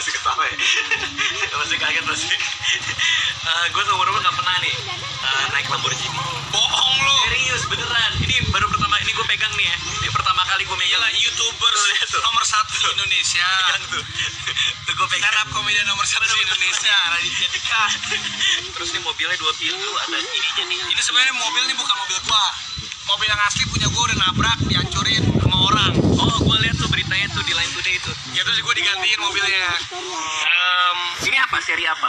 masih ketawa ya? Masih kaget pasti. Eh, gue seumur umur gak pernah nih eh, naik Lamborghini. Bohong lu. Serius beneran. Ini baru pertama ini gue pegang nih ya. Ini pertama kali gue megang. youtuber nomor satu di Indonesia. Pegang tuh. tuh gue pegang. Stand up komedian nomor satu di Indonesia. Raditya Dika. Terus ini mobilnya dua pintu. Ada ini jadi. Ini sebenarnya mobil ini bukan mobil gua. Mobil yang asli punya gua udah nabrak, dihancurin sama orang. Oh, gue lihat tuh beritanya tuh digantiin mobilnya. Em, ini apa seri apa?